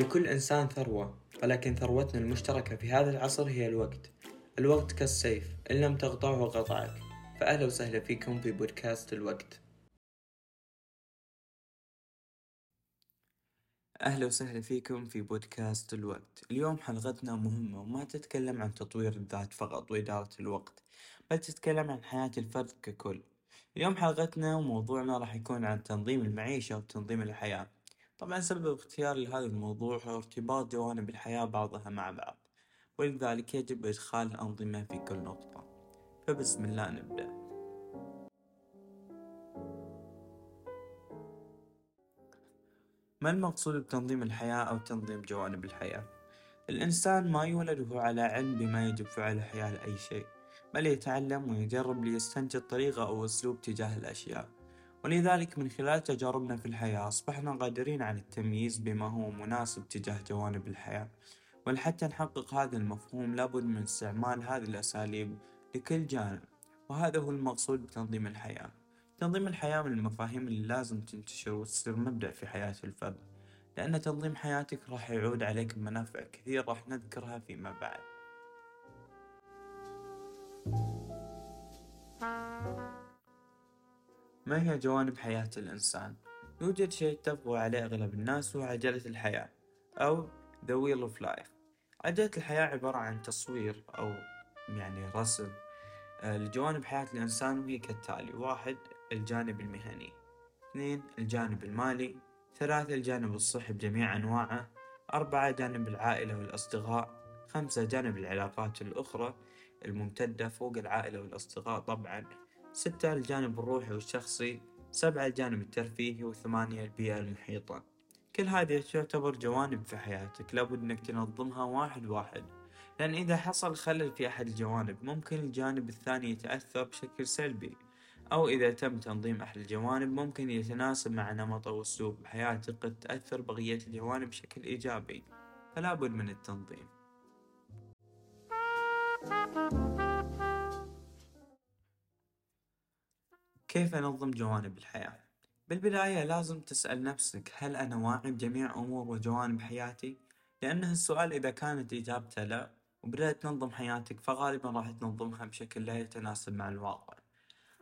لكل إنسان ثروة ولكن ثروتنا المشتركة في هذا العصر هي الوقت. الوقت كالسيف إن لم تقطعه قطعك. فأهلا وسهلا فيكم في بودكاست الوقت. أهلا وسهلا فيكم في بودكاست الوقت. اليوم حلقتنا مهمة وما تتكلم عن تطوير الذات فقط وإدارة الوقت بل تتكلم عن حياة الفرد ككل. اليوم حلقتنا وموضوعنا راح يكون عن تنظيم المعيشة وتنظيم الحياة. طبعا سبب اختياري لهذا الموضوع هو ارتباط جوانب الحياة بعضها مع بعض ولذلك يجب إدخال الأنظمة في كل نقطة. فبسم الله نبدأ. ما المقصود بتنظيم الحياة أو تنظيم جوانب الحياة؟ الإنسان ما يولد وهو على علم بما يجب فعله حيال أي شيء بل يتعلم ويجرب ليستنتج طريقة أو أسلوب تجاه الأشياء. ولذلك من خلال تجاربنا في الحياة أصبحنا قادرين على التمييز بما هو مناسب تجاه جوانب الحياة. ولحتى نحقق هذا المفهوم لابد من استعمال هذه الأساليب لكل جانب وهذا هو المقصود بتنظيم الحياة. تنظيم الحياة من المفاهيم اللي لازم تنتشر وتصير مبدأ في حياة الفرد لأن تنظيم حياتك راح يعود عليك بمنافع كثير راح نذكرها فيما بعد. ما هي جوانب حياة الإنسان؟ يوجد شيء تبغى عليه أغلب الناس وهو عجلة الحياة أو The Wheel of Life. عجلة الحياة عبارة عن تصوير أو يعني رسم. آه، لجوانب حياة الإنسان وهي كالتالي واحد الجانب المهني. اثنين الجانب المالي. ثلاثة الجانب الصحي بجميع أنواعه. أربعة جانب العائلة والأصدقاء. خمسة جانب العلاقات الأخرى الممتدة فوق العائلة والأصدقاء طبعا. ستة الجانب الروحي والشخصي سبعة الجانب الترفيهي وثمانية البيئة المحيطة. كل هذه تعتبر جوانب في حياتك لابد إنك تنظمها واحد واحد. لأن إذا حصل خلل في أحد الجوانب ممكن الجانب الثاني يتأثر بشكل سلبي. أو إذا تم تنظيم أحد الجوانب ممكن يتناسب مع نمط أو أسلوب حياتك قد تأثر بقية الجوانب بشكل إيجابي. فلا بد من التنظيم. كيف أنظم جوانب الحياة؟ بالبداية لازم تسأل نفسك هل أنا واعي بجميع أمور وجوانب حياتي؟ لأن السؤال إذا كانت إجابته لا وبدأت تنظم حياتك فغالبا راح تنظمها بشكل لا يتناسب مع الواقع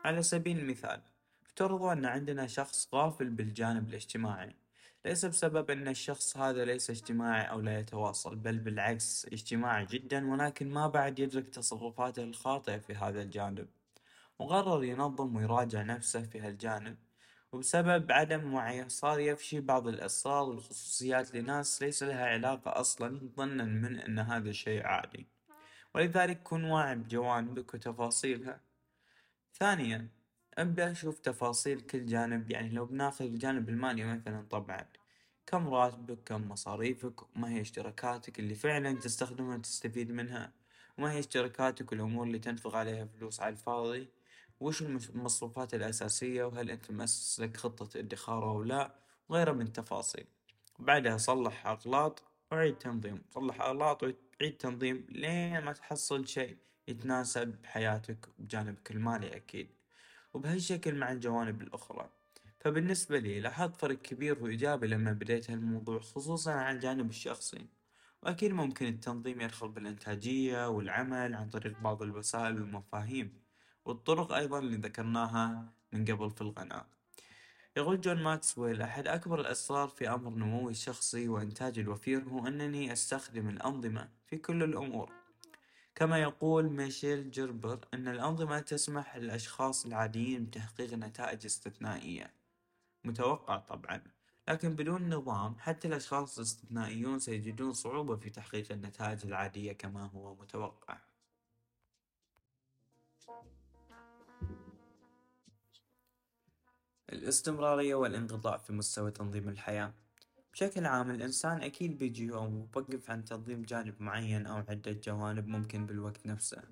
على سبيل المثال افترضوا أن عندنا شخص غافل بالجانب الاجتماعي ليس بسبب أن الشخص هذا ليس اجتماعي أو لا يتواصل بل بالعكس اجتماعي جدا ولكن ما بعد يدرك تصرفاته الخاطئة في هذا الجانب وقرر ينظم ويراجع نفسه في هالجانب. وبسبب عدم وعيه صار يفشي بعض الأسرار والخصوصيات لناس ليس لها علاقة أصلا ظنا من أن هذا الشيء عادي. ولذلك كن واعي بجوانبك وتفاصيلها. ثانيا ابدأ شوف تفاصيل كل جانب يعني لو بناخذ الجانب المالي مثلا طبعا. كم راتبك كم مصاريفك ما هي اشتراكاتك اللي فعلا تستخدمها وتستفيد منها وما هي اشتراكاتك والأمور اللي تنفق عليها فلوس على الفاضي. وش المصروفات الأساسية؟ وهل أنت مؤسس لك خطة ادخار أو لا؟ وغيرها من التفاصيل. بعدها صلح أغلاط وعيد تنظيم. صلح أغلاط وعيد تنظيم لين ما تحصل شيء يتناسب بحياتك بجانبك المالي أكيد. وبهالشكل مع الجوانب الأخرى. فبالنسبة لي لاحظت فرق كبير وإيجابي لما بديت هالموضوع خصوصا على الجانب الشخصي. وأكيد ممكن التنظيم يدخل بالإنتاجية والعمل عن طريق بعض الوسائل والمفاهيم. والطرق أيضا اللي ذكرناها من قبل في القناة. يقول جون ماكسويل أحد أكبر الأسرار في أمر نموي الشخصي وإنتاجي الوفير هو أنني أستخدم الأنظمة في كل الأمور. كما يقول ميشيل جربر أن الأنظمة تسمح للأشخاص العاديين بتحقيق نتائج استثنائية. متوقع طبعا لكن بدون نظام حتى الأشخاص الاستثنائيون سيجدون صعوبة في تحقيق النتائج العادية كما هو متوقع. الاستمرارية والانقطاع في مستوى تنظيم الحياة. بشكل عام الإنسان أكيد بيجي يوم وبوقف عن تنظيم جانب معين أو عدة جوانب ممكن بالوقت نفسه.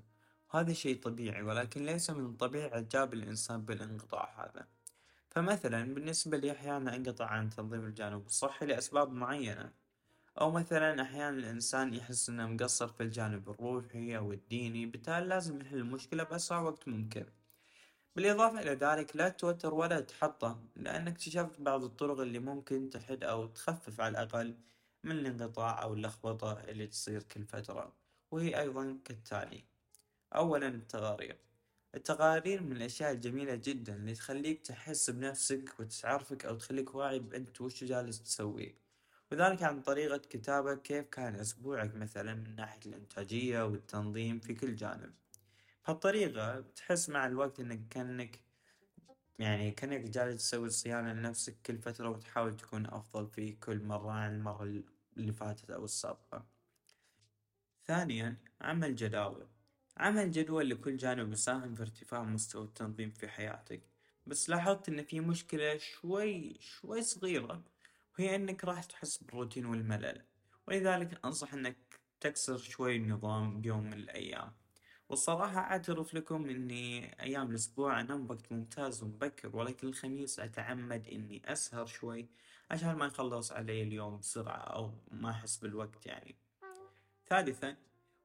وهذا شيء طبيعي ولكن ليس من طبيعة إعجاب الإنسان بالانقطاع هذا. فمثلا بالنسبة لي أحيانا أنقطع عن تنظيم الجانب الصحي لأسباب معينة. أو مثلا أحيانا الإنسان يحس إنه مقصر في الجانب الروحي أو الديني بالتالي لازم يحل المشكلة بأسرع وقت ممكن. بالإضافة إلى ذلك لا تتوتر ولا تحطم لأنك اكتشفت بعض الطرق اللي ممكن تحد أو تخفف على الأقل من الانقطاع أو اللخبطة اللي تصير كل فترة وهي أيضا كالتالي أولا التغارير. التقارير من الأشياء الجميلة جدا اللي تخليك تحس بنفسك وتعرفك أو تخليك واعي بأنت وش جالس تسوي وذلك عن طريقة كتابة كيف كان أسبوعك مثلا من ناحية الإنتاجية والتنظيم في كل جانب. بهالطريقة بتحس مع الوقت إنك كأنك يعني كأنك جالس تسوي صيانة لنفسك كل فترة وتحاول تكون أفضل في كل مرة عن المرة اللي فاتت أو السابقة. ثانيا عمل جداول عمل جدول لكل جانب يساهم في ارتفاع مستوى التنظيم في حياتك بس لاحظت إن في مشكلة شوي شوي صغيرة وهي إنك راح تحس بالروتين والملل ولذلك أنصح إنك تكسر شوي النظام بيوم من الأيام. والصراحة أعترف لكم إني أيام الأسبوع أنام وقت ممتاز ومبكر ولكن الخميس أتعمد إني أسهر شوي عشان ما يخلص علي اليوم بسرعة أو ما أحس بالوقت يعني. ثالثا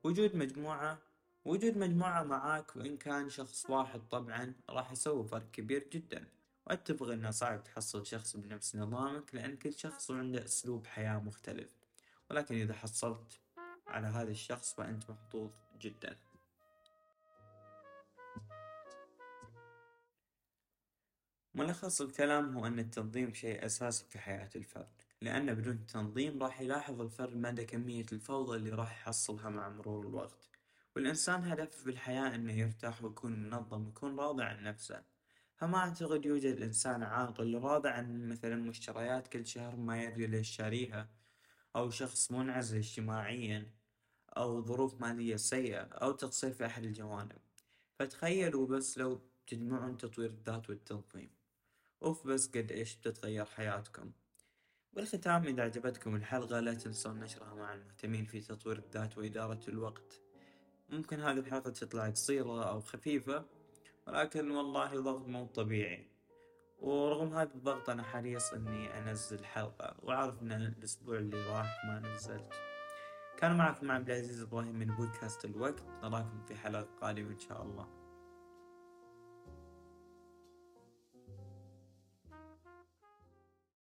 وجود مجموعة وجود مجموعة معاك وإن كان شخص واحد طبعا راح يسوي فرق كبير جدا وأتفق إنه صعب تحصل شخص بنفس نظامك لأن كل شخص عنده أسلوب حياة مختلف ولكن إذا حصلت على هذا الشخص فأنت محظوظ جدا. ملخص الكلام هو أن التنظيم شيء أساسي في حياة الفرد لأن بدون تنظيم راح يلاحظ الفرد مدى كمية الفوضى اللي راح يحصلها مع مرور الوقت. والإنسان هدفه بالحياة إنه يرتاح ويكون منظم ويكون راضي عن نفسه. فما أعتقد يوجد إنسان عاقل راضي عن مثلا مشتريات كل شهر ما يدري ليش شاريها أو شخص منعزل اجتماعيا أو ظروف مالية سيئة أو تقصير في أحد الجوانب. فتخيلوا بس لو تجمعون تطوير الذات والتنظيم. أوف بس قد إيش بتتغير حياتكم. بالختام إذا عجبتكم الحلقة لا تنسون نشرها مع المهتمين في تطوير الذات وإدارة الوقت. ممكن هذه الحلقة تطلع قصيرة أو خفيفة ولكن والله ضغط مو طبيعي. ورغم هذا الضغط أنا حريص إني أنزل حلقة وأعرف إن الأسبوع اللي راح ما نزلت. كان معكم عبد العزيز إبراهيم من بودكاست الوقت. نراكم في حلقة قادمة إن شاء الله.